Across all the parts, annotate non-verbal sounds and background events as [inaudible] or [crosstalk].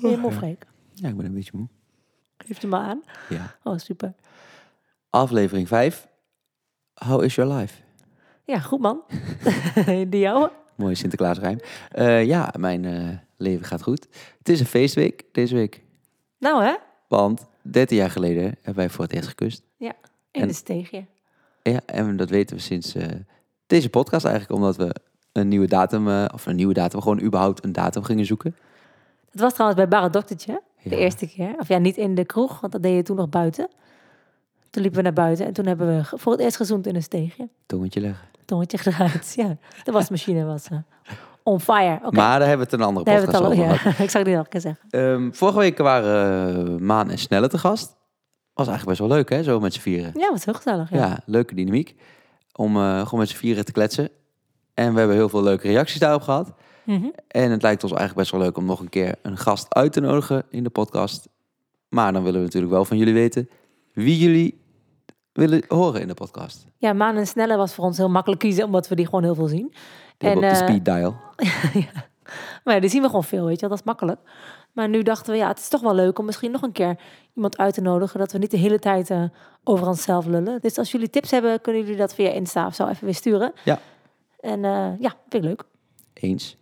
Je moe, Freek? Ja, ik ben een beetje moe. Geef je maar aan. Ja. Oh, super. Aflevering 5. How is your life? Ja, goed man. [laughs] Die jou? Mooie Sinterklaasrijm. Eh ja, mijn eh, leven gaat goed. Het is een feestweek deze week. Nou hè? Want 13 jaar geleden hebben wij voor het eerst gekust. In En- de steegje. Ja, en dat weten we sinds eh, deze podcast eigenlijk. Omdat we een nieuwe datum, of een nieuwe datum, gewoon überhaupt een datum gingen zoeken. Dat was trouwens bij Barre Doktertje. De Ja. eerste keer. Of ja, niet in de kroeg, want dat deed je toen nog buiten. Toen liepen we naar buiten en toen hebben we voor het eerst gezoend in een steegje. Tongetje leggen. Tongetje gedraaid. Ja, de wasmachine was eh, on fire. Maar daar hebben we het een andere daar hebben podcast we het al. over. Ja. [laughs] Ik zou het niet nog een keer zeggen. Ehm, vorige week waren uh, Maan en Snelle te gast. Was eigenlijk best wel leuk, hè? Zo met z'n vieren. Ja, was heel gezellig. Ja. Ja, leuke dynamiek. Om eh, gewoon met z'n vieren te kletsen. En we hebben heel veel leuke reacties daarop gehad. Mhm. En het lijkt ons eigenlijk best wel leuk om nog een keer een gast uit te nodigen in de podcast. Maar dan willen we natuurlijk wel van jullie weten wie jullie willen horen in de podcast. ja, Maan en Snelle was voor ons heel makkelijk kiezen, omdat we die gewoon heel veel zien. Die hebben op de eh, speed dial. [laughs] Maar ja, die zien we gewoon veel, weet je wel. Dat is makkelijk. Maar nu dachten we, ja, het is toch wel leuk om misschien nog een keer iemand uit te nodigen. Dat we niet de hele tijd eh, over onszelf lullen. Dus als jullie tips hebben, kunnen jullie dat via Insta of zo even weer sturen. Ja. En eh, ja, vind ik leuk. Eens.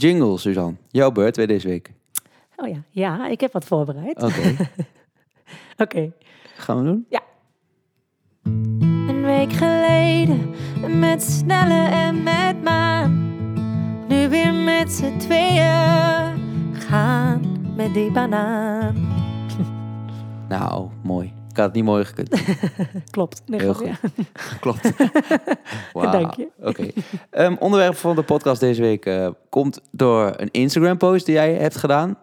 Jingle, Suzanne. Jouw beurt weer deze week. Oh ja, ja, ik heb wat voorbereid. Oké, [laughs] Oké. gaan we doen? Een week geleden met Snelle en met Maan. Nu weer met z'n tweeën gaan met die banaan. [laughs] Nou, mooi. Had het niet mooi gekund. [laughs] Klopt. Nee, Heel. [laughs] Klopt. [laughs] Dank je. Oké. Ehm, onderwerp van de podcast deze week eh, komt door een Instagram post die jij hebt gedaan.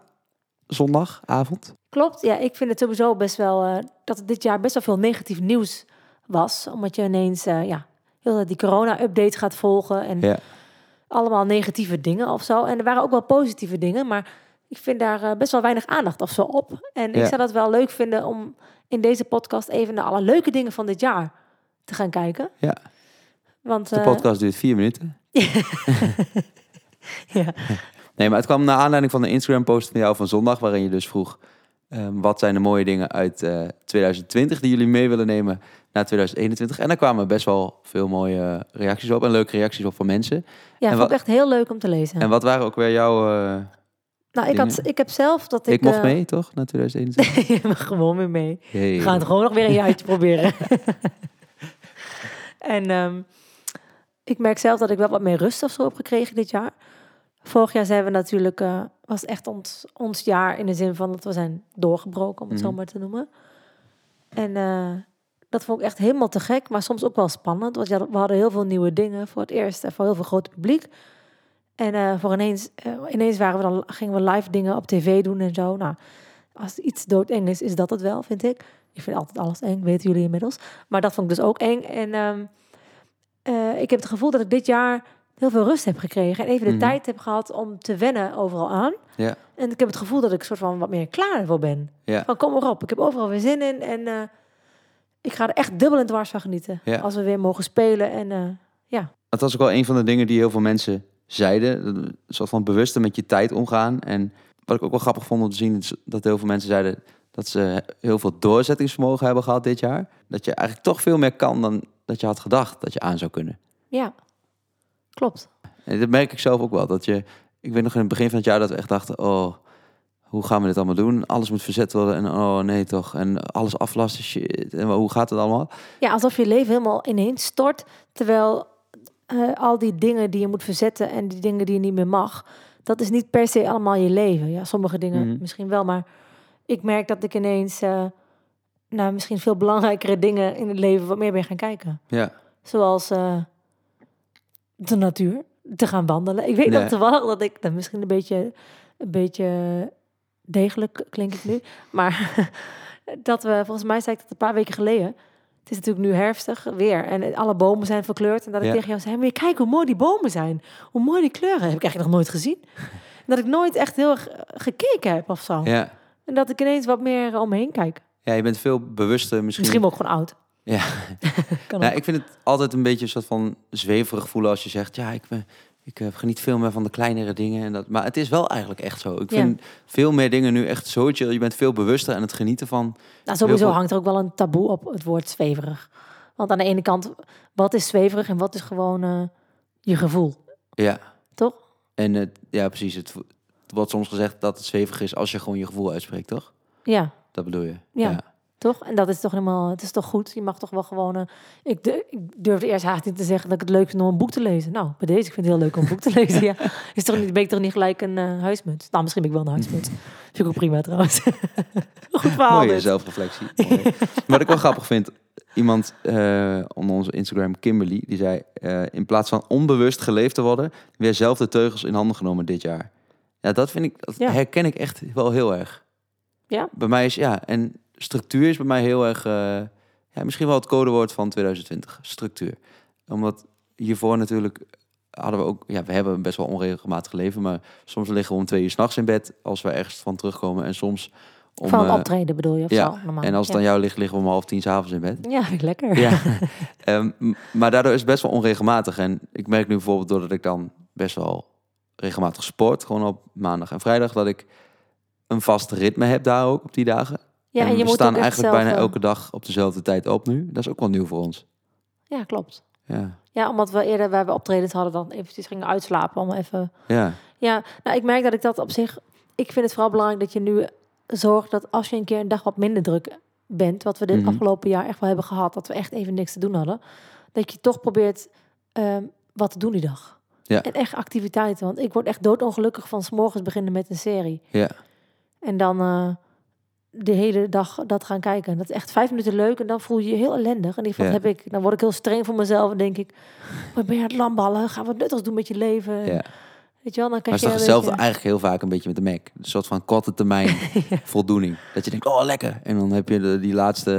Zondagavond. Klopt, ja, ik vind het sowieso best wel eh, dat er dit jaar best wel veel negatief nieuws was. Omdat je ineens eh, ja, heel die corona-updates gaat volgen en Ja. allemaal negatieve dingen of zo. En er waren ook wel positieve dingen, maar ik vind daar eh, best wel weinig aandacht of zo op. En ik zou dat wel leuk vinden om in deze podcast even naar alle leuke dingen van dit jaar te gaan kijken. Ja. Want De eh, podcast duurt vier minuten. [laughs] ja, Nee, maar het kwam naar aanleiding van de Instagram post van jou van zondag. Waarin je dus vroeg, ehm, wat zijn de mooie dingen uit eh, 2020 die jullie mee willen nemen naar 2021. En daar kwamen best wel veel mooie reacties op en leuke reacties op van mensen. ja En vond ik echt heel leuk om te lezen. En wat waren ook weer jouw... eh, nou, ik, had, ik heb zelf dat ik... ik mocht eh, mee, toch? Naar [laughs] 2021? je mag gewoon weer mee. Hey. We gaan het gewoon nog weer een [laughs] jaartje proberen. [laughs] en ehm, ik merk zelf dat ik wel wat meer rust of zo heb gekregen dit jaar. Vorig jaar zijn we natuurlijk, eh, was echt ons, ons jaar in de zin van dat we zijn doorgebroken, om het zo Mhm. maar te noemen. En eh, dat vond ik echt helemaal te gek, maar soms ook wel spannend. Want ja, we hadden heel veel nieuwe dingen voor het eerst en voor heel veel groot publiek. En eh, voor ineens, eh, ineens waren we dan, gingen we live dingen op tv doen en zo. Nou, als iets doodeng is, is dat het wel, vind ik. Ik vind altijd alles eng, weten jullie inmiddels. Maar dat vond ik dus ook eng. En ehm, eh, ik heb het gevoel dat ik dit jaar heel veel rust heb gekregen. En even de Mhm. tijd heb gehad om te wennen overal aan. Ja. En ik heb het gevoel dat ik soort van wat meer klaar voor ben. Ja. Van kom maar op, ik heb overal weer zin in. En ik ga er echt dubbel en dwars van genieten. Ja. Als we weer mogen spelen. En eh, Dat was ook wel een van de dingen die heel veel mensen zeiden. Een soort van bewuster met je tijd omgaan. En wat ik ook wel grappig vond om te zien, is dat heel veel mensen zeiden dat ze heel veel doorzettingsvermogen hebben gehad dit jaar. Dat je eigenlijk toch veel meer kan dan dat je had gedacht dat je aan zou kunnen. ja, klopt. En dat merk ik zelf ook wel. Dat je, ik weet nog in het begin van het jaar dat we echt dachten, oh, hoe gaan we dit allemaal doen? Alles moet verzet worden en oh nee toch. En alles aflasten, shit. En hoe gaat het allemaal? Ja, alsof je leven helemaal ineens stort. Terwijl eh, al die dingen die je moet verzetten en die dingen die je niet meer mag, dat is niet per se allemaal je leven. Ja, sommige dingen Mhm. misschien wel, maar ik merk dat ik ineens eh naar misschien veel belangrijkere dingen in het leven wat meer ben gaan kijken. Ja, Zoals eh, de natuur, te gaan wandelen. Ik weet Ja. nog toevallig dat ik, dat misschien een beetje, een beetje degelijk klink ik nu, maar [laughs] dat we, volgens mij zei ik dat een paar weken geleden, het is natuurlijk nu herfstig weer en alle bomen zijn verkleurd. En dat ik Ja. tegen jou zei, maar je kijk hoe mooi die bomen zijn. Hoe mooi die kleuren. Heb ik eigenlijk nog nooit gezien. En [laughs] dat ik nooit echt heel erg eh, gekeken heb of zo. ja. En dat ik ineens wat meer eh, om me heen kijk. ja, je bent veel bewuster misschien. Misschien ook gewoon oud. Ja. [laughs] Kan Ja, ook. ik vind het altijd een beetje een soort van zweverig voelen als je zegt, ja, ik ben, Ik eh, geniet veel meer van de kleinere dingen. En dat, maar het is wel eigenlijk echt zo. Ik Ja. vind veel meer dingen nu echt zo chill. Je bent veel bewuster aan het genieten van... Nou, sowieso veel- hangt er ook wel een taboe op het woord zweverig. Want aan de ene kant, wat is zweverig en wat is gewoon eh, je gevoel, Ja, toch? en het, ja precies. Het, het wordt soms gezegd dat het zwevig is als je gewoon je gevoel uitspreekt, toch? Ja, Dat bedoel je? Ja. Toch? En dat is toch helemaal, het is toch goed? Je mag toch wel gewoon, eh, ik, du- ik durfde eerst haast niet te zeggen dat ik het leuk vind om een boek te lezen. Nou, bij deze, ik vind het heel leuk om een boek te [laughs] lezen, ja. Is toch niet, ben ik toch niet gelijk een eh huismuts? Nou, misschien ben ik wel een huismuts. Vind ik ook prima trouwens. [laughs] goed verhaal Mooie dit. zelfreflectie. Mooi. Wat ik wel grappig vind, iemand eh onder onze Instagram, Kimberly, die zei... in plaats van onbewust geleefd te worden, weer zelf de teugels in handen genomen dit jaar. Ja, dat vind ik, dat Ja. herken ik echt wel heel erg. Ja? Bij mij is, ja, en structuur is bij mij heel erg, eh, ja, misschien wel het codewoord van 2020. Structuur. Omdat hiervoor natuurlijk hadden we ook, ja, we hebben best wel onregelmatig leven, maar soms liggen we om twee uur s'nachts in bed als we ergens van terugkomen. En soms om, Van eh, het optreden bedoel je? Of ja, zo, normaal. en als het ja. aan jou ligt, liggen we om half tien s'avonds in bed. Ja, [laughs] lekker. Ja. Ehm, maar daardoor is het best wel onregelmatig. En ik merk nu bijvoorbeeld doordat ik dan best wel regelmatig sport, gewoon op maandag en vrijdag, dat ik een vast ritme heb daar ook op die dagen. Ja, en, en je we moet staan eigenlijk bijna eh, elke dag op dezelfde tijd op nu. Dat is ook wel nieuw voor ons. Ja, klopt. Ja. Ja, omdat we eerder, waar we optredens hadden, dan eventjes gingen uitslapen. Om even... Ja. Ja, nou, ik merk dat ik dat op zich... Ik vind het vooral belangrijk dat je nu zorgt dat als je een keer een dag wat minder druk bent, wat we dit Mhm. afgelopen jaar echt wel hebben gehad, dat we echt even niks te doen hadden, dat je toch probeert ehm, wat te doen die dag. Ja. En echt activiteiten. Want ik word echt doodongelukkig van 's morgens beginnen met een serie. Ja. En dan eh, de hele dag dat gaan kijken. Dat is echt vijf minuten leuk en dan voel je je heel ellendig. En die van Ja. heb ik, dan word ik heel streng voor mezelf en denk ik, wat ben je aan het lamballen? Ga wat nuttigs doen met je leven. ja. Weet je wel, dan Maar is je toch een hetzelfde beetje- eigenlijk heel vaak een beetje met de Mac. Een soort van korte termijn [laughs] voldoening. Dat je denkt, oh lekker. En dan heb je de, die laatste...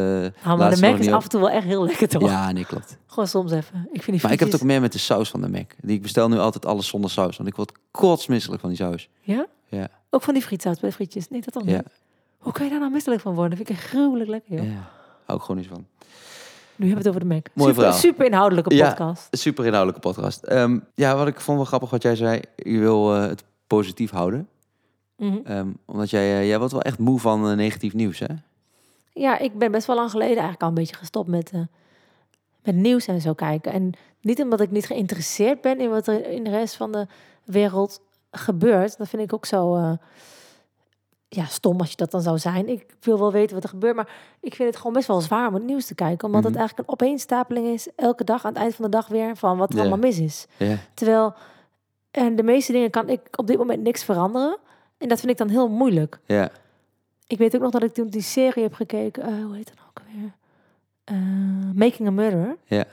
Nou, maar de Mac is af en toe wel echt heel lekker toch? Ja, nee, klopt. Gewoon soms even. Ik vind die Maar ik heb het ook meer met de saus van de Mac. Die ik bestel nu altijd alles zonder saus. Want ik word kotsmisselijk van die saus. Ja? Ja. Ook van die frietsaus bij de frietjes. Nee, dat dan Ja. niet. Hoe kan je daar nou misselijk van worden? vind ik echt gruwelijk lekker, joh. Ja. Hou ik gewoon niet van. Nu hebben we het over de Mac. Mooi super, verhaal. super inhoudelijke Ja. podcast. Super inhoudelijke podcast. Ja, wat ik vond wel grappig wat jij zei. Je wil eh, het positief houden. Mhm. Ehm, omdat jij, eh, jij wordt wel echt moe van eh, negatief nieuws, hè? Ja, ik ben best wel lang geleden eigenlijk al een beetje gestopt met, met nieuws en zo kijken. En niet omdat ik niet geïnteresseerd ben in wat er in de rest van de wereld gebeurt. Dat vind ik ook zo ja, stom als je dat dan zou zijn. Ik wil wel weten wat er gebeurt, maar ik vind het gewoon best wel zwaar om het nieuws te kijken. Omdat het Mhm. eigenlijk een opeenstapeling is, elke dag aan het eind van de dag weer, van wat er allemaal mis is. Terwijl, en de meeste dingen kan ik op dit moment niks veranderen. En dat vind ik dan heel moeilijk. Ja. Ik weet ook nog dat ik toen die serie heb gekeken. eh, hoe heet dat ook alweer? Eh, Making a Murderer. Ja.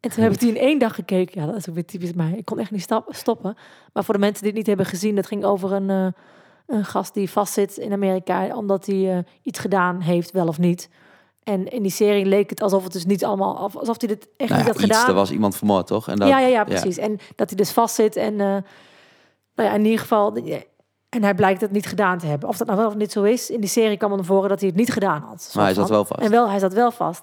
En toen heb ik die in één dag gekeken. Ja, dat is ook weer typisch mij. Ik kon echt niet stoppen. Maar voor de mensen die het niet hebben gezien, dat ging over een, eh, een gast die vastzit in Amerika omdat hij eh, iets gedaan heeft, wel of niet. En in die serie leek het alsof het dus niet allemaal, of- alsof hij dit echt Nou niet had iets, gedaan. er was iemand vermoord, toch? En dat, ja, ja, ja, precies. En dat hij dus vastzit en, eh, nou ja, in ieder geval, en hij blijkt het niet gedaan te hebben. Of dat nou wel of niet zo is. In die serie kwam er voren dat hij het niet gedaan had. Maar hij zat wel vast. En wel, hij zat wel vast.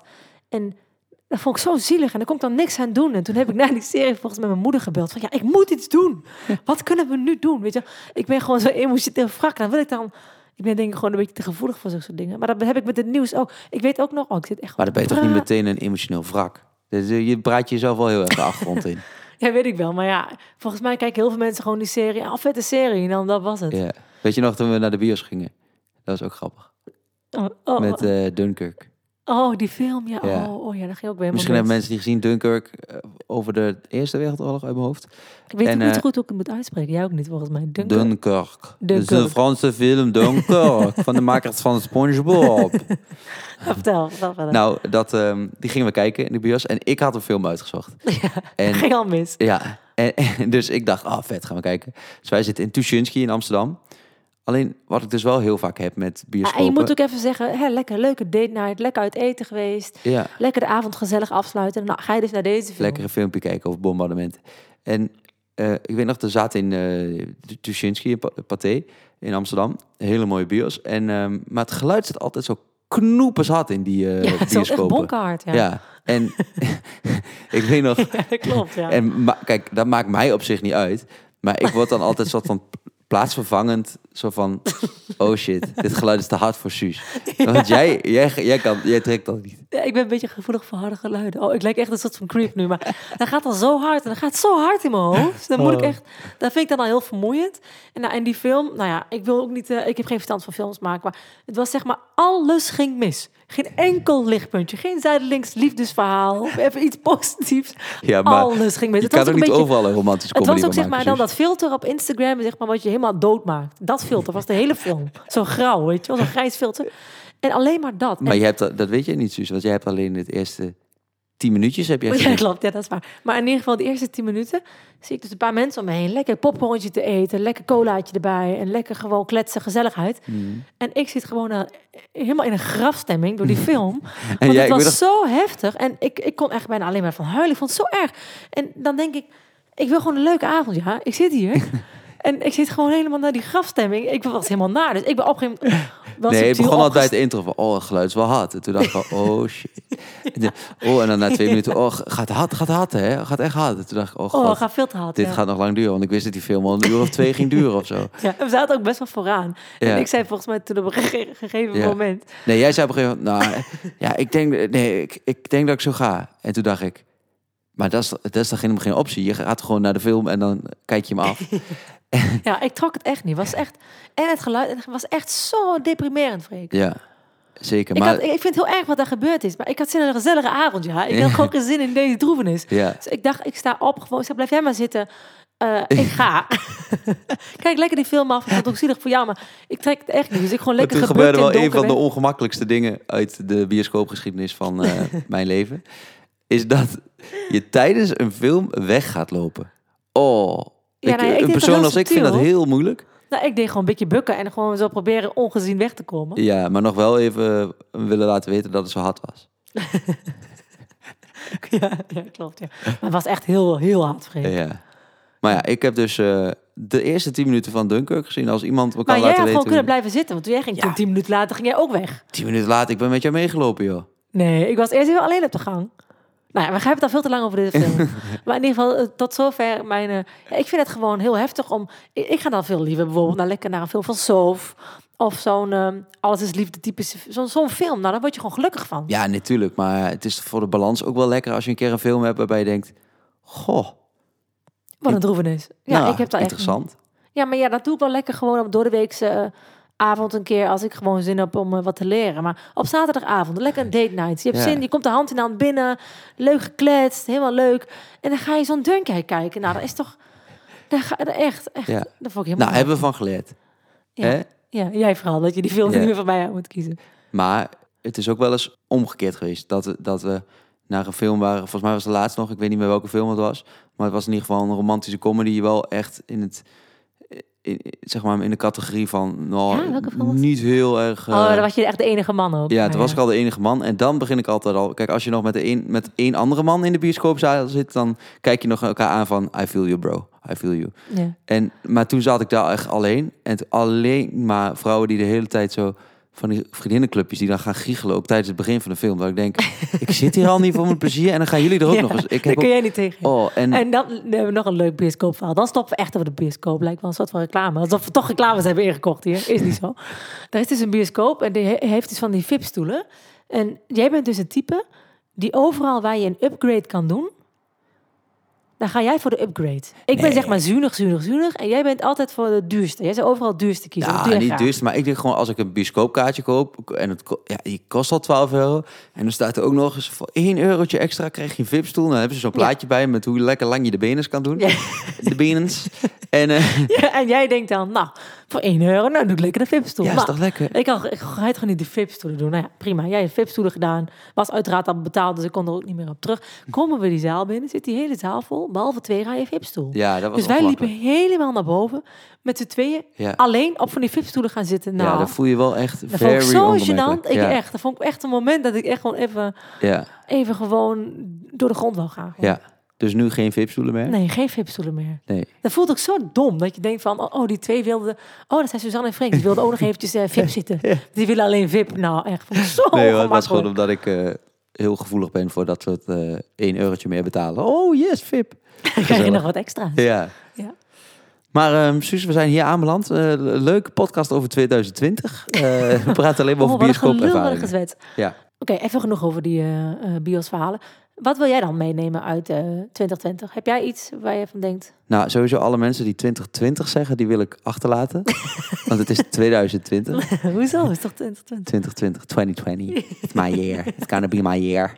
En dat vond ik zo zielig. En daar kon ik dan niks aan doen. En toen heb ik na die serie volgens met mijn moeder gebeld. Van ja, ik moet iets doen. [laughs] Wat kunnen we nu doen? Weet je, ik ben gewoon zo emotioneel wrak. Dan wil ik dan... Ik ben denk ik gewoon een beetje te gevoelig voor zulke soort dingen. Maar dat heb ik met het nieuws ook. Ik weet ook nog... Oh, ik zit echt Maar dan ben je toch niet meteen een emotioneel wrak? Dus, eh, Je braadt jezelf wel heel erg de [laughs] achtergrond in. Ja, weet ik wel. Maar ja, volgens mij kijken heel veel mensen gewoon die serie. Ah, vette serie. En dan dat was het. Ja. Weet je nog toen we naar de bios gingen? Dat was ook grappig. Oh, oh, Met eh, Dunkirk. Oh, die film. Ja, Ja. Oh, oh ja, dat ging ook weer Misschien hebben mensen die gezien Dunkirk eh, over de Eerste Wereldoorlog uit mijn hoofd. Ik weet en, niet eh, goed hoe ik het moet uitspreken. Jij ook niet, volgens mij. Dunkirk. Dunkirk. Dunkirk. een Franse film, Dunkirk. van de makers van SpongeBob. [laughs] Ja, vertel, nou, dat, ehm, die gingen we kijken in de bios. En ik had een film uitgezocht. [laughs] En ging al mis. Ja, en, [laughs] en dus ik dacht, ah vet, gaan we kijken. Dus wij zitten in Tuschinski in Amsterdam. Alleen wat ik dus wel heel vaak heb met Ah, bioscopen. en je moet ook even zeggen, hè, lekker, leuke date night, lekker uit eten geweest. Ja, Lekker de avond gezellig afsluiten. Nou, ga je dus naar deze film. lekker een filmpje kijken over bombardementen. En eh, ik weet nog, er zaten in eh Tuschinski, in Pa- Pathé, in Amsterdam. Een hele mooie bios. En, ehm, maar het geluid zit altijd zo knoepers had in die eh ja, het echt bonkenhard. Ja. Ja. en [laughs] ik weet nog, Ja, dat klopt. Ja. en ma- kijk, dat maakt mij op zich niet uit. Maar ik word dan altijd soort van plaatsvervangend. Zo van, [laughs] oh shit, dit geluid is te hard voor Suus. Want jij, jij, jij, kan, jij trekt dat niet. Ja, ik ben een beetje gevoelig voor harde geluiden. Oh, ik lijk echt een soort van creep nu. Maar dat gaat dan zo hard. En dat gaat zo hard in mijn hoofd. Dan moet ik Oh. echt... Dat vind ik dan al heel vermoeiend. En nou, in die film... Nou ja, ik wil ook niet... eh, ik heb geen verstand van films maken. Maar het was zeg maar... Alles ging mis. Geen enkel lichtpuntje. Geen zijdelings liefdesverhaal. Of even iets positiefs. [laughs] Ja, maar Alles ging mis. je Het kan ook niet beetje... overal een romantische Het comedy was ook zeg maar dan dat filter op Instagram, zeg maar, wat je helemaal doodmaakt. Dat filter was de hele film. Zo grauw, weet je wel, zo'n grijs filter. En alleen maar dat. Maar En- je hebt dat, dat weet je niet, Suus. Want jij hebt alleen het eerste tien minuutjes heb jij Ja, klopt. Ja, dat is waar. Maar in ieder geval, de eerste tien minuten zie ik dus een paar mensen om me heen. Lekker popcornje te eten, lekker colaatje erbij. En lekker gewoon kletsen, gezelligheid. Hmm. En ik zit gewoon eh, helemaal in een grafstemming door die [laughs] film. En Want jij, het was zo heftig. En ik, ik kon echt bijna alleen maar van huilen. Ik vond het zo erg. En dan denk ik, ik wil gewoon een leuke avond, ja. Ik zit hier. [laughs] en ik zit gewoon helemaal naar die grafstemming. Ik was helemaal naar. Dus ik ben op een gegeven moment... wel Nee, het subtiel begon al bij het intro van, oh, het geluid is wel hard. En toen dacht ik van, [laughs] oh shit. Oh, en dan na twee [laughs] minuten, oh, gaat hard, gaat hard, hè? Gaat echt hard. En toen dacht ik, oh Oh, god, het gaat veel te hard. dit ja. gaat nog lang duren. Want ik wist dat die film al een uur of twee ging duren of zo. [laughs] Ja, en we zaten ook best wel vooraan. Ja. En ik zei volgens mij toen op een gege- gegeven moment... Nee, jij zei op een gegeven moment, nou, ja, ik denk, nee, ik, ik denk dat ik zo ga. En toen dacht ik, maar dat is, dat is toch helemaal geen optie. Je gaat gewoon naar de film en dan kijk je hem af. Ja, ik trok het echt niet. Was echt, en het geluid het was echt zo deprimerend, Freek. Ja, zeker. Ik, Maar, had, ik vind het heel erg wat er gebeurd is. Maar ik had zin in een gezellige avond, ja. Ik had [laughs] gewoon geen zin in deze droevenis. ja. Dus ik dacht, ik sta op. Gewoon, ik zei, blijf jij maar zitten. Eh, ik ga. [laughs] Kijk lekker die film af. Ik vond het ook zielig voor jou, maar ik trek het echt niet. Dus ik gewoon Maar lekker toen gebukt gebeurde wel een van de ongemakkelijkste dingen uit de bioscoopgeschiedenis van eh, [laughs] mijn leven. Is dat je tijdens een film weg gaat lopen. Oh, Ja, ik, ik een persoon als ik vind dat heel moeilijk. Nou, ik deed gewoon een beetje bukken en gewoon zo proberen ongezien weg te komen. Ja, maar nog wel even willen laten weten dat het zo hard was. [laughs] Ja, ja klopt. Ja. Maar het was echt heel, heel hard. Ja. Maar ja, ik heb dus eh, de eerste tien minuten van Dunkirk gezien. Als iemand me kan Maar jij laten had gewoon weten... kunnen blijven zitten. Want toen jij ging, Ja. toen tien minuten later ging jij ook weg. Tien minuten later, ik ben met jou meegelopen, joh. Nee, ik was eerst even alleen op de gang. Nou ja, we hebben het al veel te lang over deze film. [laughs] maar in ieder geval, eh, tot zover mijn... eh, ja, ik vind het gewoon heel heftig om... Ik, ik ga dan veel liever bijvoorbeeld naar, lekker naar een film van Soof. Of zo'n eh, Alles is Liefde typische... Zo'n zo'n film. Nou, daar word je gewoon gelukkig van. Ja, natuurlijk. Maar het is voor de balans ook wel lekker als je een keer een film hebt waarbij je denkt... Goh, Wat een droevenis. Ja, nou, ik heb dat echt interessant. Ja, maar ja, dat doe ik wel lekker gewoon op door de weekse eh, avond een keer als ik gewoon zin heb om eh, wat te leren. Maar op zaterdagavond, lekker een date night. Je hebt Ja. zin, je komt de hand in hand binnen, leuk gekletst, helemaal leuk. En dan ga je zo'n Dunkijk kijken. Nou, dat is toch... Dat ga, echt, echt, Ja. dat vond ik helemaal... Nou, hebben we van geleerd. ja. Hè? ja, jij vooral, dat je die film meer van mij moet kiezen. Maar het is ook wel eens omgekeerd geweest. Dat we, dat we naar een film waren. Volgens mij was de laatste nog. Ik weet niet meer welke film het was. Maar het was in ieder geval een romantische comedy. Wel echt in het... In, zeg maar in de categorie van... Nou, Ja, niet heel erg... oh, eh, dan was je echt de enige man ook. Ja, toen was ik al de enige man. En dan begin ik altijd al... Kijk, als je nog met, een, met één andere man in de bioscoopzaal zit... dan kijk je nog elkaar aan van... I feel you, bro. I feel you. Ja. En, maar toen zat ik daar echt alleen. En alleen maar vrouwen die de hele tijd zo... van die vriendinnenclubjes die dan gaan giechelen... ook tijdens het begin van de film. Dat ik denk, [laughs] ik zit hier al niet voor mijn plezier... en dan gaan jullie er ook Ja, nog eens... Ik daar heb kun ook, jij niet tegen. oh, en, En dan hebben we nog een leuk bioscoopverhaal. Dan stoppen we echt over de bioscoop. Lijkt wel een soort van reclame. Alsof we toch reclames hebben ingekocht hier. Is niet zo. [laughs] Er is dus een bioscoop en die he- heeft dus van die VIP-stoelen. En jij bent dus het type die overal waar je een upgrade kan doen... dan ga jij voor de upgrade. Ik ben zeg maar zuinig, zuinig, zuinig. En jij bent altijd voor de duurste. Jij zou overal het duurste kiezen. Ja, niet graag? duurst, maar ik denk gewoon als ik een bioscoopkaartje koop en het ja, die kost al 12 euro en dan staat er ook nog eens voor 1 eurotje extra krijg je een VIP-stoel. Dan hebben ze zo'n plaatje bij met hoe lekker lang je de benens kan doen. De benens. En eh, [laughs] Ja, en jij denkt dan, nou, voor 1 euro, nou doe ik lekker de VIP-stoel. ja, is toch lekker. Ik, had, ik ga het gewoon niet de VIP-stoelen doen. Nou ja, prima. Jij hebt VIP-stoelen gedaan. Was uiteraard al betaald, dus ik kon er ook niet meer op terug. Komen we die zaal binnen, zit die hele zaal vol. Behalve twee rijen VIP-stoel. Ja, dat was dus wij liepen helemaal naar boven. Met z'n tweeën Ja. alleen op van die VIP-stoelen gaan zitten. Nou, ja, dan voel je wel echt dat vond very ik zo gênant. Ik ja. echt, dat vond ik echt een moment dat ik echt gewoon even, Ja, even gewoon door de grond wil gaan. ja. Dus nu geen VIP-stoelen meer? Nee, geen VIP-stoelen meer. Nee. Dat voelt ook zo dom. Dat je denkt van, oh, oh, die twee wilden... Oh, dat zijn Suzanne en Freek. Die wilden ook nog [laughs] eventjes eh, VIP zitten. Die willen alleen VIP. Nou, echt zo Nee hoor, het was gewoon omdat ik eh, heel gevoelig ben voor dat soort eh 1 eurotje meer betalen. Oh yes, VIP. [laughs] Dan krijg je nog wat extra's. Ja. Ja. Maar ehm Suus, we zijn hier aanbeland. Eh, leuke podcast over 2020. Eh, we praten alleen maar Oh, over een bioscoopervaringen. Ja. Oké, even genoeg over die biosverhalen. Wat wil jij dan meenemen uit eh 2020? Heb jij iets waar je van denkt? Nou, sowieso alle mensen die 2020 zeggen, die wil ik achterlaten. [laughs] Want het is 2020. [laughs] Hoezo? Is toch 2020? 2020, 2020. It's my year. It's gonna be my year.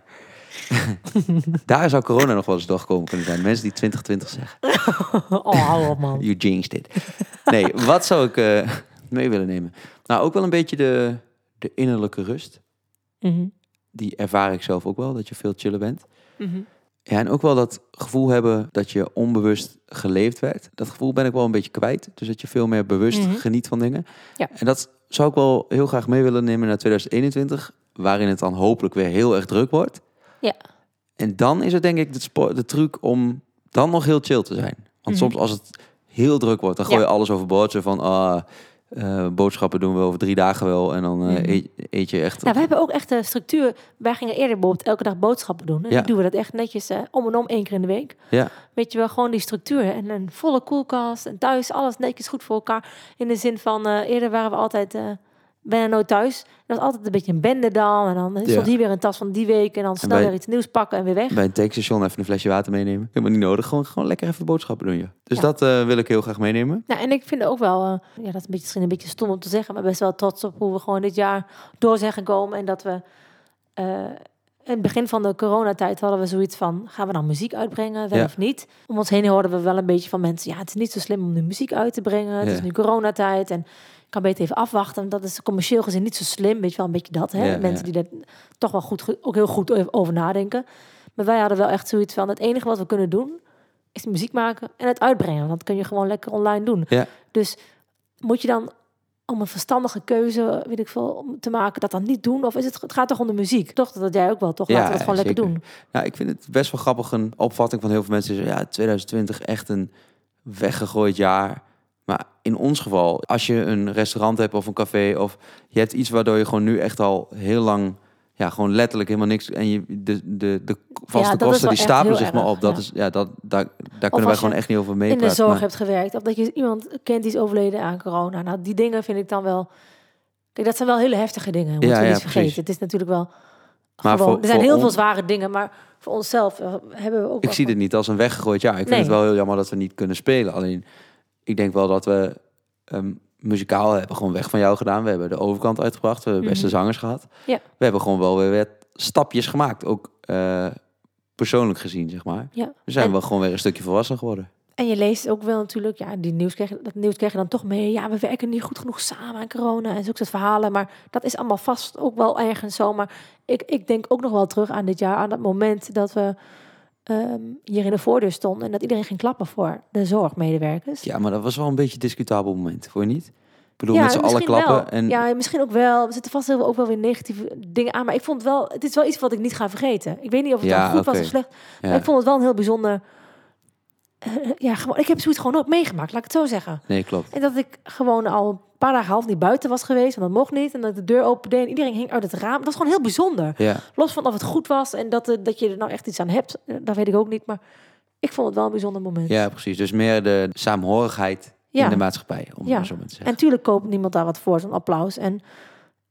[laughs] Daar zou corona nog wel eens doorgekomen kunnen zijn. Mensen die 2020 zeggen. Oh, hou op man. You jinxed it. Nee, wat zou ik eh, mee willen nemen? Nou, ook wel een beetje de, de innerlijke rust. Mhm, Die ervaar ik zelf ook wel, dat je veel chiller bent. mhm. Ja, en ook wel dat gevoel hebben dat je onbewust geleefd werd. Dat gevoel ben ik wel een beetje kwijt. Dus dat je veel meer bewust Mhm. geniet van dingen. Ja. En dat zou ik wel heel graag mee willen nemen naar 2021. Waarin het dan hopelijk weer heel erg druk wordt. Ja. En dan is het denk ik de, de truc om dan nog heel chill te zijn. Want Mhm. soms als het heel druk wordt, dan gooi je Ja. alles overboord. Zo van, ah, eh, boodschappen doen we over drie dagen wel. En dan eh, Mhm. eet, eet je echt... Nou, we hebben ook echt een structuur. Wij gingen eerder bijvoorbeeld elke dag boodschappen doen. En Ja. nu doen we dat echt netjes eh, om en om één keer in de week. Ja. Weet je wel, gewoon die structuur. En een volle koelkast en thuis alles netjes goed voor elkaar. In de zin van, eerder waren we altijd eh bijna nooit thuis. Dat was altijd een beetje een bende dan. En dan stond Ja. hier weer een tas van die week. En dan snel bij- weer iets nieuws pakken en weer weg. Bij een tankstation even een flesje water meenemen. Helemaal niet nodig. Gewoon, gewoon lekker even boodschappen doen, ja. Dus Ja. dat eh, wil ik heel graag meenemen. Nou, en ik vind ook wel, eh, ja, dat is een beetje, misschien een beetje stom om te zeggen, maar best wel trots op hoe we gewoon dit jaar door zijn gekomen. En dat we eh, in het begin van de coronatijd hadden we zoiets van, gaan we dan muziek uitbrengen, wel Ja. of niet? Om ons heen hoorden we wel een beetje van mensen, ja, het is niet zo slim om nu muziek uit te brengen. Het Ja. is nu coronatijd en kan beter even afwachten. Dat is commercieel gezien niet zo slim, weet je wel, een beetje dat. Hè? Ja, mensen ja. die daar toch wel goed, ook heel goed over nadenken. Maar wij hadden wel echt zoiets van, het enige wat we kunnen doen, is muziek maken en het uitbrengen. Want dat kun je gewoon lekker online doen. Ja. Dus moet je dan om een verstandige keuze, weet ik veel, om te maken, dat dan niet doen? Of is het, het gaat toch om de muziek? Toch, dat jij ook wel, toch? Ja, Laten we het gewoon lekker doen. Nou, ik vind het best wel grappig. Een opvatting van heel veel mensen is... Ja, 2020 echt een weggegooid jaar. In ons geval, als je een restaurant hebt of een café... of je hebt iets waardoor je gewoon nu echt al heel lang... Ja, gewoon letterlijk helemaal niks. En je, de, de, de vaste kosten die stapelen zich maar op. Dat ja. is, ja, dat, daar, daar kunnen wij gewoon echt niet over In meepraten. de zorg maar- hebt gewerkt, of dat je iemand kent die is overleden aan corona. Nou, die dingen vind ik dan wel... Kijk, dat zijn wel hele heftige dingen. Moeten Ja, we ja, niet vergeten. precies. Het is natuurlijk wel Maar gewoon... voor- er zijn heel veel zware dingen, maar voor onszelf eh, hebben we ook Ik zie dit niet als een weggegooid jaar. Ik vind het wel heel jammer dat we niet kunnen spelen. Alleen, ik denk wel dat we ehm, muzikaal hebben gewoon weg van jou gedaan. We hebben de overkant uitgebracht. We hebben beste Mhm. zangers gehad. Ja. We hebben gewoon wel weer stapjes gemaakt. Ook eh, persoonlijk gezien, zeg maar. Ja. We zijn En- wel gewoon weer een stukje volwassen geworden. En je leest ook wel natuurlijk, ja, die nieuws krijg, dat nieuws krijg je dan toch mee. Ja, we werken niet goed genoeg samen aan corona en zulke soort verhalen. Maar dat is allemaal vast ook wel ergens zo. Maar ik, ik denk ook nog wel terug aan dit jaar, aan dat moment dat we ehm, hier in de voordeur stonden. En dat iedereen ging klappen voor de zorgmedewerkers. Ja, maar dat was wel een beetje een discutabel moment, vond je niet? Ik bedoel, Ja, met z'n allen misschien klappen. wel. En Ja, misschien ook wel. Er zitten vast ook wel weer negatieve dingen aan. Maar ik vond wel, het is wel iets wat ik niet ga vergeten. Ik weet niet of het Ja, dan goed was of slecht. ja, Maar ik vond het wel een heel bijzonder... [laughs] ja, gewoon, ik heb zoiets gewoon ook meegemaakt, laat ik het zo zeggen. Nee, klopt. En dat ik gewoon al een paar dagen half niet buiten was geweest. Want dat mocht niet. En dat ik de deur opende en iedereen hing uit het raam. Dat was gewoon heel bijzonder. Ja, Los van of het goed was en dat, eh, dat je er nou echt iets aan hebt. eh, Dat weet ik ook niet. Maar ik vond het wel een bijzonder moment. ja, precies. Dus meer de saamhorigheid Ja. in de maatschappij, om Ja. zo maar te En zeggen. natuurlijk koopt niemand daar wat voor, zo'n applaus. En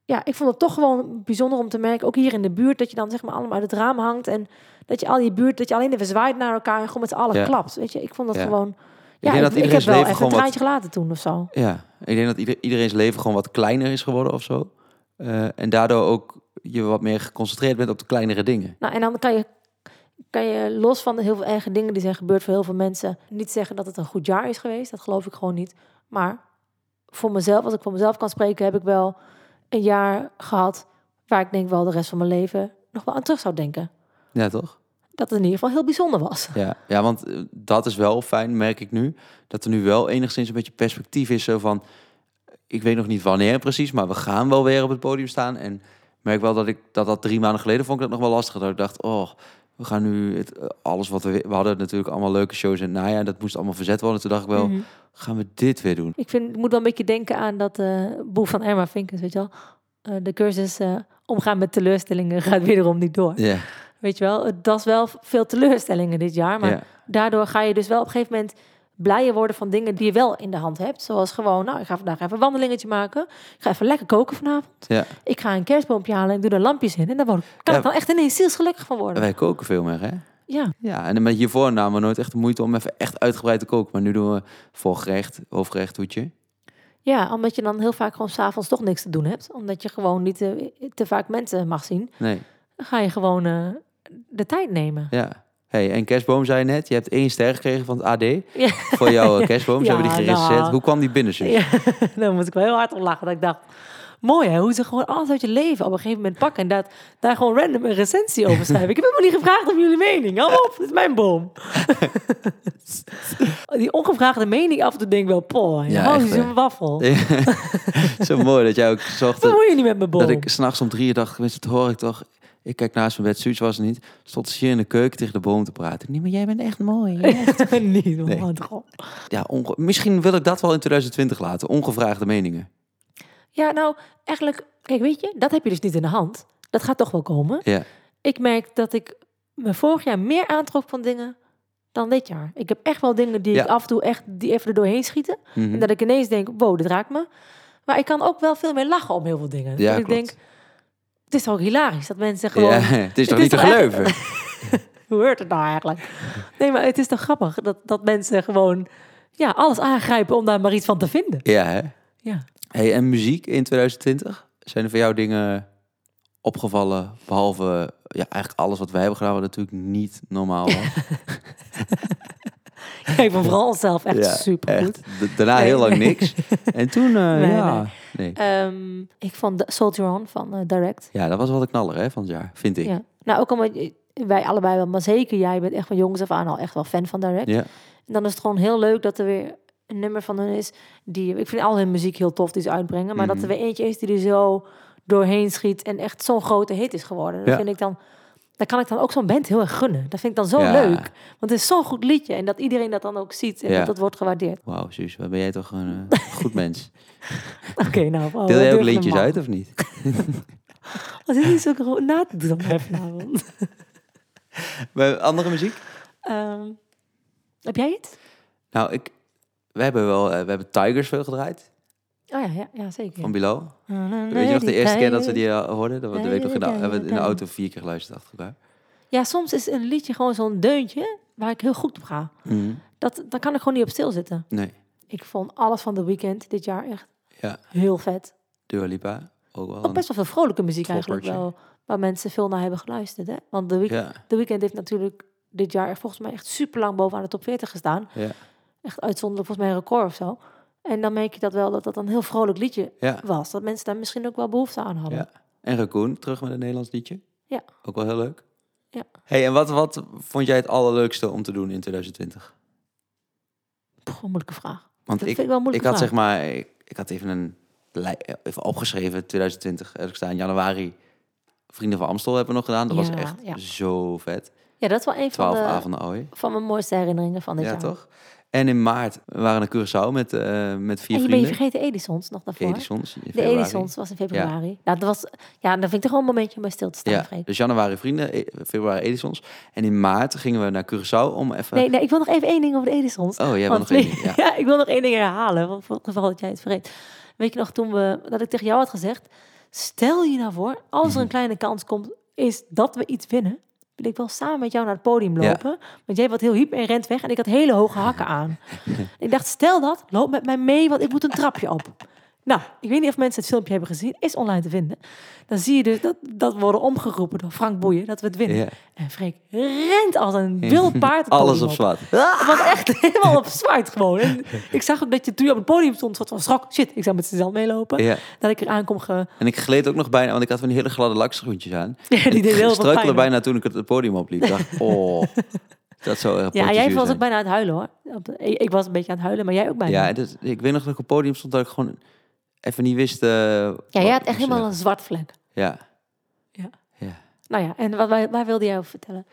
ja, ik vond het toch gewoon bijzonder om te merken, ook hier in de buurt, dat je dan zeg maar allemaal uit het raam hangt. En dat je al je buurt, dat je alleen even zwaait naar elkaar en gewoon met z'n allen Ja. klapt. Weet je, ik vond dat Ja. gewoon... denk Ja, dat ik, ik heb wel even een gewoon wat- traantje gelaten toen of zo. Ja, ik denk dat ieder, iedereen's leven gewoon wat kleiner is geworden of zo. Eh, en daardoor ook je wat meer geconcentreerd bent op de kleinere dingen. Nou, en dan kan je, kan je los van de heel veel erge dingen die zijn gebeurd voor heel veel mensen, niet zeggen dat het een goed jaar is geweest. Dat geloof ik gewoon niet. Maar voor mezelf, als ik voor mezelf kan spreken, heb ik wel een jaar gehad waar ik denk wel de rest van mijn leven nog wel aan terug zou denken. Ja, toch? Dat het in ieder geval heel bijzonder was. Ja, ja want eh, dat is wel fijn, merk ik nu. Dat er nu wel enigszins een beetje perspectief is. Zo van, ik weet nog niet wanneer precies, maar we gaan wel weer op het podium staan. En merk wel dat ik dat, dat drie maanden geleden vond ik dat nog wel lastig. Dat ik dacht, oh, we gaan nu het, eh, alles wat we... We hadden natuurlijk allemaal leuke shows in het najaar. Dat moest allemaal verzet worden. Toen dacht ik wel, Mhm. gaan we dit weer doen? Ik, vind, ik moet wel een beetje denken aan dat eh boek van Emma Vinkers, weet je wel. Eh, de cursus omgaan met teleurstellingen [laughs] gaat wederom niet door. Ja, Weet je wel, Het- dat is wel veel teleurstellingen dit jaar. Maar daardoor ga je dus wel op een gegeven moment blijer worden van dingen die je wel in de hand hebt. Zoals gewoon, nou, ik ga vandaag even een wandelingetje maken. Ik ga even lekker koken vanavond. ja. Ik ga een kerstboompje halen en doe er lampjes in. En daar word, kan Ja. ik dan echt ineens zielsgelukkig van worden. Wij koken veel meer, hè? Ja, Ja, en met hiervoor namen we nooit echt de moeite om even echt uitgebreid te koken. Maar nu doen we voorgerecht, hoofdgerecht, toetje. ja, omdat je dan heel vaak gewoon s'avonds toch niks te doen hebt. Omdat je gewoon niet te, te vaak mensen mag zien. Nee, Dan ga je gewoon eh, de tijd nemen. ja. Hey, en kerstboom zei je net, je hebt één ster gekregen van het AD Ja. voor jouw kerstboom. Ze Ja, hebben die [laughs] nou. Hoe kwam die binnen? Suus? Ja, [laughs] daar moest ik wel heel hard om lachen. Dat ik dacht, mooi hè, hoe ze gewoon alles uit je leven op een gegeven moment pakken. En dat, daar gewoon random een recensie over [laughs] schrijven. Ik heb helemaal niet gevraagd om jullie mening. Hou op, dit is mijn boom. Die ongevraagde mening af en toe denk ik wel, poh, Ja, hè. een waffel. Zo mooi dat jij ook zocht dat, moet je niet met mijn boom? dat ik s'nachts om drie uur dacht, dat hoor ik toch. Ik kijk naast mijn bed, Suus was er niet. Stond ze hier in de keuken tegen de boom te praten. Nee, maar jij bent echt mooi. hè? [laughs] niet, Nee. ja, onge- misschien wil ik dat wel in 2020 laten. Ongevraagde meningen. Ja, nou, eigenlijk, kijk, weet je, dat heb je dus niet in de hand. Dat gaat toch wel komen. Ja, Ik merk dat ik me vorig jaar meer aantrok van dingen dan dit jaar. Ik heb echt wel dingen die ik af en toe echt die even er doorheen schieten. Mhm. En dat ik ineens denk, wow, dit raakt me. Maar ik kan ook wel veel meer lachen om heel veel dingen. Ja, dat ik klopt. denk, het is toch ook hilarisch dat mensen gewoon... ja, [laughs] het is toch niet te echt- geloven? [laughs] Hoe hoort het nou eigenlijk? Nee, maar het is toch grappig dat, dat mensen gewoon ja, alles aangrijpen om daar maar iets van te vinden. Ja, hè? Ja. Hey, en muziek in 2020? Zijn er voor jou dingen opgevallen, behalve ja, eigenlijk alles wat wij hebben gedaan, wat natuurlijk niet normaal was? [laughs] [laughs] Ik vond vooral onszelf echt Ja, super goed. Daarna heel lang niks. [laughs] En toen, eh, Nee, ja, nee. Ehm, ik vond Soldier On van eh, Direct. Ja, dat was wel de knaller hè, van het jaar, vind ik. Ja. Ja. Nou, ook omdat je- wij allebei wel, maar zeker jij bent echt van jongens af aan al echt wel fan van Direct. En dan is het gewoon heel leuk dat er weer een nummer van hun is die ik vind al hun muziek heel tof die ze uitbrengen, maar dat er Mhm. weer eentje is die er zo doorheen schiet en echt zo'n grote hit is geworden. Dat Ja. vind ik dan daar kan ik dan ook zo'n band heel erg gunnen. Dat vind ik dan zo Ja. leuk. Want het is zo'n goed liedje en dat iedereen dat dan ook ziet en Ja. dat dat wordt gewaardeerd. Wauw, Suus, wat ben jij toch een eh, [laughs] goed mens. Oké, nou. oh, Deel jij wat ook man. uit of niet? Wat is niet zo groot na te doen vanavond. [laughs] Bij andere muziek? Ehm, heb jij iets? Nou, ik, we hebben wel, eh, we hebben Tigers veel gedraaid Oh ja, ja, ja zeker. van Bilal. Nee, Weet je nog de eerste keer dat we die eh, hoorden? Dat we, dat weet ik nog in de, Ja, hebben we in de auto vier keer geluisterd achter elkaar. Ja, soms is een liedje gewoon zo'n deuntje waar ik heel goed op ga. Mhm. Dat, daar kan ik gewoon niet op stilzitten. Nee, Ik vond alles van The Weeknd dit jaar echt ja, heel vet. Dua Lipa. Ook wel. Ook best wel veel vrolijke muziek eigenlijk wel. Waar mensen veel naar hebben geluisterd. Hè? Want The, Week Ja, The Weeknd heeft natuurlijk dit jaar volgens mij echt super lang bovenaan de top 40 gestaan. ja, Echt uitzonderlijk volgens mij een record of zo. En dan merk je dat wel dat dat een heel vrolijk liedje ja, was. Dat mensen daar misschien ook wel behoefte aan hadden. ja. En Raccoon, terug met een Nederlands liedje. Ja. Ook wel heel leuk. Ja. Hey, en wat, wat vond jij het allerleukste om te doen in 2020? Poeh, een moeilijke vraag. Want dat ik, vind ik wel had vraag. zeg maar, ik, ik had even een even opgeschreven 2020. Heb ik staan januari. Vrienden van Amstel hebben we nog gedaan. Dat was echt ja. zo vet. Ja, dat is wel een van, de, avonden van mijn mooiste herinneringen van dit Ja, jaar. toch? En in maart we waren naar Curaçao met, eh, met vier En je je vergeten Edisons nog daarvoor. Edisons. De. Edisons was in februari. Nou, dat was, ja, dan vind ik toch gewoon een momentje om bij stil te staan, Ja, dus januari vrienden, e- februari Edisons. En in maart gingen we naar Curaçao om even... Nee, nee, ik wil nog even één ding over de Edisons. Oh, jij wil nog één [laughs] ding, ja. ja, ik wil nog één ding herhalen, want voor het geval dat jij het vergeet. Weet je nog toen we, dat ik tegen jou had gezegd, stel je nou voor, als Mhm. er een kleine kans komt, is dat we iets winnen, wil ik wel samen met jou naar het podium Ja. lopen. Want jij wordt heel hyper en rent weg en ik had hele hoge hakken aan. [laughs] ik dacht, stel dat, loop met mij mee, want ik moet een trapje op. Nou, ik weet niet of mensen het filmpje hebben gezien, is online te vinden. Dan zie je dus dat, dat worden omgeroepen door Frank Boeien, dat we het winnen. Ja. En Freek rent als een wild paard. [laughs] Alles op zwart. het was echt helemaal op zwart gewoon. En ik zag ook dat je toen je op het podium stond, soort van schrok. Shit, ik zou met z'n meelopen. Ja. Dat ik eraan kom ge... En ik gleed ook nog bijna, want ik had van die hele gladde lakschoentjes aan. [laughs] Ja, die ik deed heel struikelde pijn. bijna toen ik het, het podium opliep. Ik dacht, oh, [laughs] dat zou Ja, jij was ook bijna aan het huilen hoor. Ik, ik was een beetje aan het huilen, maar jij ook bijna. Ja, dus, ik weet nog dat ik op het podium stond dat ik gewoon even niet wist... eh, ja jij ik had echt helemaal een zwart vlek. Ja. Ja. Ja. Nou ja, en wat, waar, waar wilde jij over vertellen?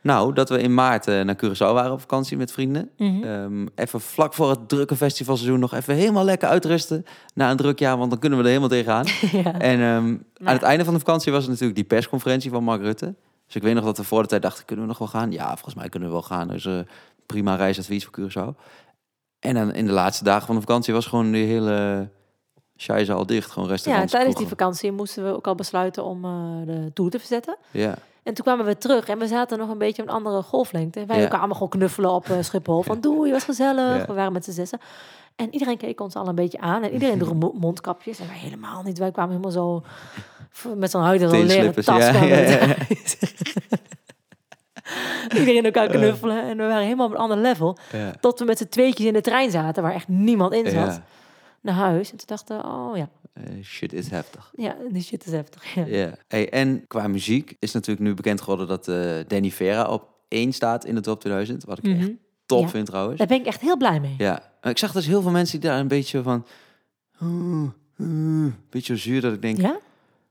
Nou, dat we in maart eh, naar Curaçao waren op vakantie met vrienden. Mhm. Ehm, even vlak voor het drukke festivalseizoen nog even helemaal lekker uitrusten. Na een druk jaar, want dan kunnen we er helemaal tegenaan. [laughs] ja. En ehm, aan het einde van de vakantie was er natuurlijk die persconferentie van Mark Rutte. Dus ik weet nog dat we voor de tijd dachten, kunnen we nog wel gaan? Ja, volgens mij kunnen we wel gaan. Dus eh, prima reisadvies voor Curaçao. En dan in de laatste dagen van de vakantie was gewoon die hele scheisse al dicht. Gewoon ja, restaurants. tijdens die vakantie moesten we ook al besluiten om eh, de tour te verzetten. Ja, En toen kwamen we terug en we zaten nog een beetje op een andere golflengte. Wij Ja. kwamen gewoon knuffelen op eh, Schiphol. Van doei, was gezellig. Ja. We waren met z'n zessen. En iedereen keek ons al een beetje aan. En iedereen droeg mo- mondkapjes. En wij helemaal niet. Wij kwamen helemaal zo met zo'n huid en leren tas. [laughs] ja, ja, ja. thuis. [laughs] iedereen elkaar knuffelen. En we waren helemaal op een ander level. ja. Tot we met z'n tweetjes in de trein zaten, waar echt niemand in zat. Naar huis. En toen dachten oh ja, Eh, shit is heftig. ja, die shit is heftig. Ja. Hey, en qua muziek is natuurlijk nu bekend geworden dat eh, Danny Vera op één staat in de top 2000. Wat ik echt Mhm. top Ja. vind trouwens. Daar ben ik echt heel blij mee. Ja, ik zag dus heel veel mensen die daar een beetje van... "Oh, eh," een beetje zuur dat ik denk, Ja?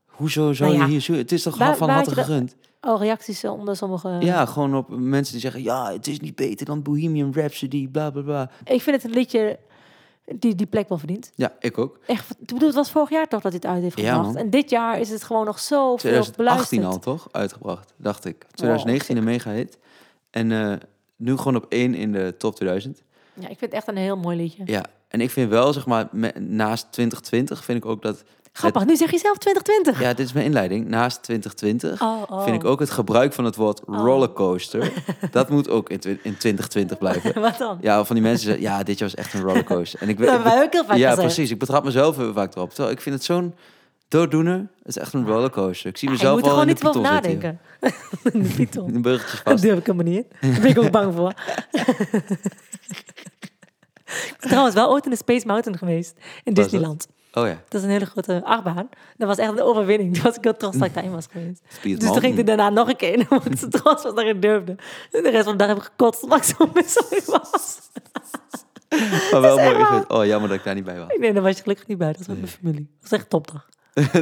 hoezo zou Nou ja, je hier zuur? Het is toch waar- van je gegund? Oh, reacties eh, onder sommige... Ja, gewoon op mensen die zeggen, ja, het is niet beter dan Bohemian Rhapsody, bla bla bla. Ik vind het een liedje die die plek wel verdient. Ja, ik ook. Echt, ik bedoel, het was vorig jaar toch dat het uit heeft gebracht. en dit jaar is het gewoon nog zo veel 2018 beluisterd. al, toch? Uitgebracht, dacht ik. 2019 een mega hit. En eh, nu gewoon op één in de top 2000. Ja, ik vind het echt een heel mooi liedje. Ja, en ik vind wel, zeg maar, naast 2020 vind ik ook dat... Grappig, nu zeg je zelf 2020. Ja, dit is mijn inleiding. Naast 2020 Oh, oh. vind ik ook het gebruik van het woord Oh. rollercoaster. [laughs] dat moet ook in, in 2020 blijven. [laughs] Wat dan? Ja, van die mensen zeggen, ja, dit jaar was echt een rollercoaster. En ik [laughs] Dat hebben wij ook heel vaak Ja, gezegd. precies. Ik betrap mezelf heel vaak erop. Terwijl ik vind het zo'n dooddoener. Het is echt een rollercoaster. Ik zie Ja, je mezelf moet er al in gewoon de niet over zitten. nadenken. In de Python. In een burgertje Dat vast. durf ik helemaal niet in. Daar ben ik ook bang voor. ik ben trouwens wel ooit in de Space Mountain geweest. In? Disneyland. Oh ja, Dat is een hele grote achtbaan. Dat was echt een overwinning. [laughs] Toen was ik heel trots dat ik daarin was geweest. Speed Dus toen ging ik er daarna nog een keer in. Omdat ik zo trots was dat ik durfde. En de rest van de dag heb ik gekotst omdat ik zo [laughs] misselijk was. [laughs] Maar wel mooi. waar. Oh, jammer dat ik daar niet bij was. Nee, daar was je gelukkig niet bij. Dat was met mijn familie. Dat was echt topdag.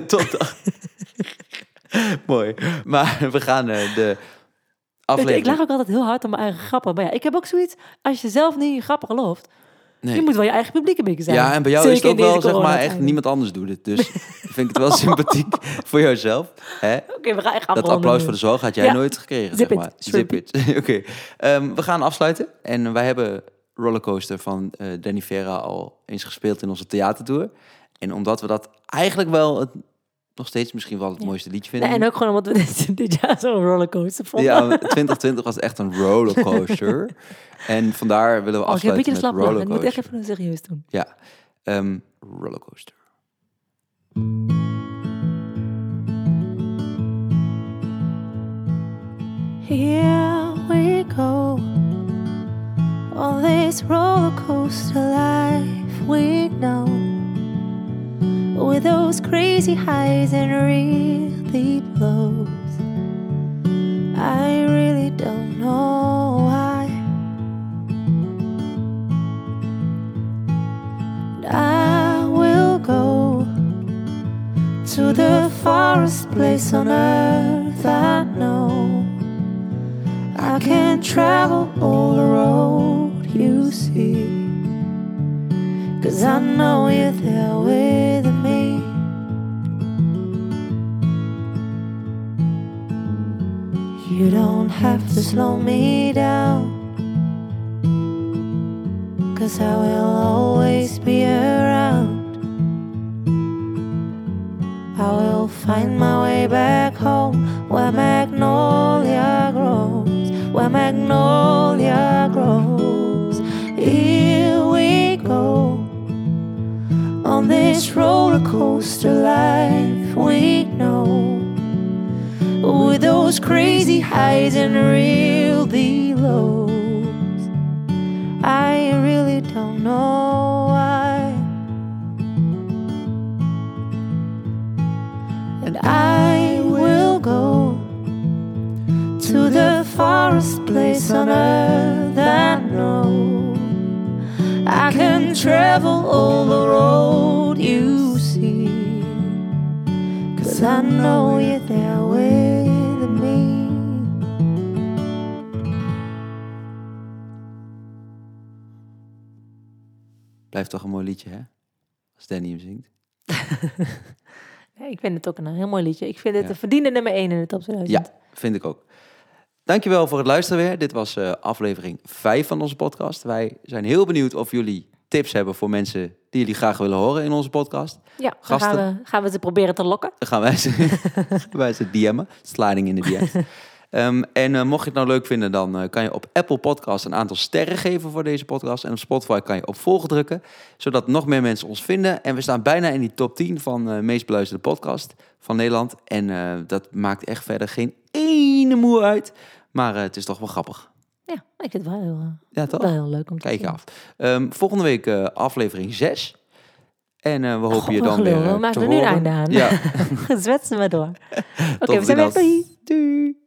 Tot dan. mooi. Maar we gaan eh, de je, ik aflevering... lach ook altijd heel hard om mijn eigen grappen. Maar ja, ik heb ook zoiets. Als je zelf niet je grappen gelooft. Nee. Je moet wel je eigen publiek een beetje zijn. Ja, en bij jou is het ook wel, zeg maar, echt niemand anders doet het. Dus [laughs] vind ik het wel sympathiek voor jouzelf. Hè? Oké, we gaan echt Dat applaus voor de zorg had jij Ja. nooit gekregen, Zip zeg it. maar. Zip it. [laughs] Oké. Ehm, we gaan afsluiten. En wij hebben Rollercoaster van eh, Danny Vera al eens gespeeld in onze theatertour. En omdat we dat eigenlijk wel het, nog steeds misschien wel het Ja. mooiste liedje vinden. Nee, en ook gewoon omdat we [laughs] dit, dit jaar zo'n rollercoaster vonden. Ja, 2020 was echt een rollercoaster. [laughs] en vandaar willen we oh, ik heb een afsluiten met. Ik moet echt rollercoaster. even serieus doen. Ja, ehm, rollercoaster. Here we go on this roller those crazy highs and really lows. I really don't know why. And I will go to the farthest place on earth I know. I can travel all the road you see. Cause I know you're there with You don't have to slow me down. Cause I will always be highs and real lows. I really don't know why. and I will go to the farthest place on earth I know. I can travel all the road you see, cause I know you're Blijft toch een mooi liedje, hè? Als Danny hem zingt. [laughs] Nee, ik vind het ook een heel mooi liedje. Ik vind het Ja. een verdiende nummer 1 in de top 2000. Ja, vind ik ook. Dankjewel voor het luisteren weer. Dit was eh, aflevering 5 van onze podcast. Wij zijn heel benieuwd of jullie tips hebben voor mensen die jullie graag willen horen in onze podcast. Ja, Gasten. gaan we, gaan we ze proberen te lokken. Dan gaan wij ze, [laughs] [laughs] wij ze DM'en. Sliding in de DM's. Ehm, en eh, mocht je het nou leuk vinden, dan eh, kan je op Apple Podcast een aantal sterren geven voor deze podcast. En op Spotify kan je op volgen drukken, zodat nog meer mensen ons vinden. En we staan bijna in die top 10 van eh meest beluisterde podcast van Nederland. En dat maakt echt verder geen ene moe uit. Maar het is toch wel grappig. Ja, ik vind het wel heel, Ja, toch? wel heel leuk om te Kijk zien. af. Ehm, volgende week aflevering 6. En we hopen je dan gelul. weer We maken er nu een einde aan. Ja, [laughs] Zwetsen we door. [laughs] Oké, we zijn weg. Doei. Doei.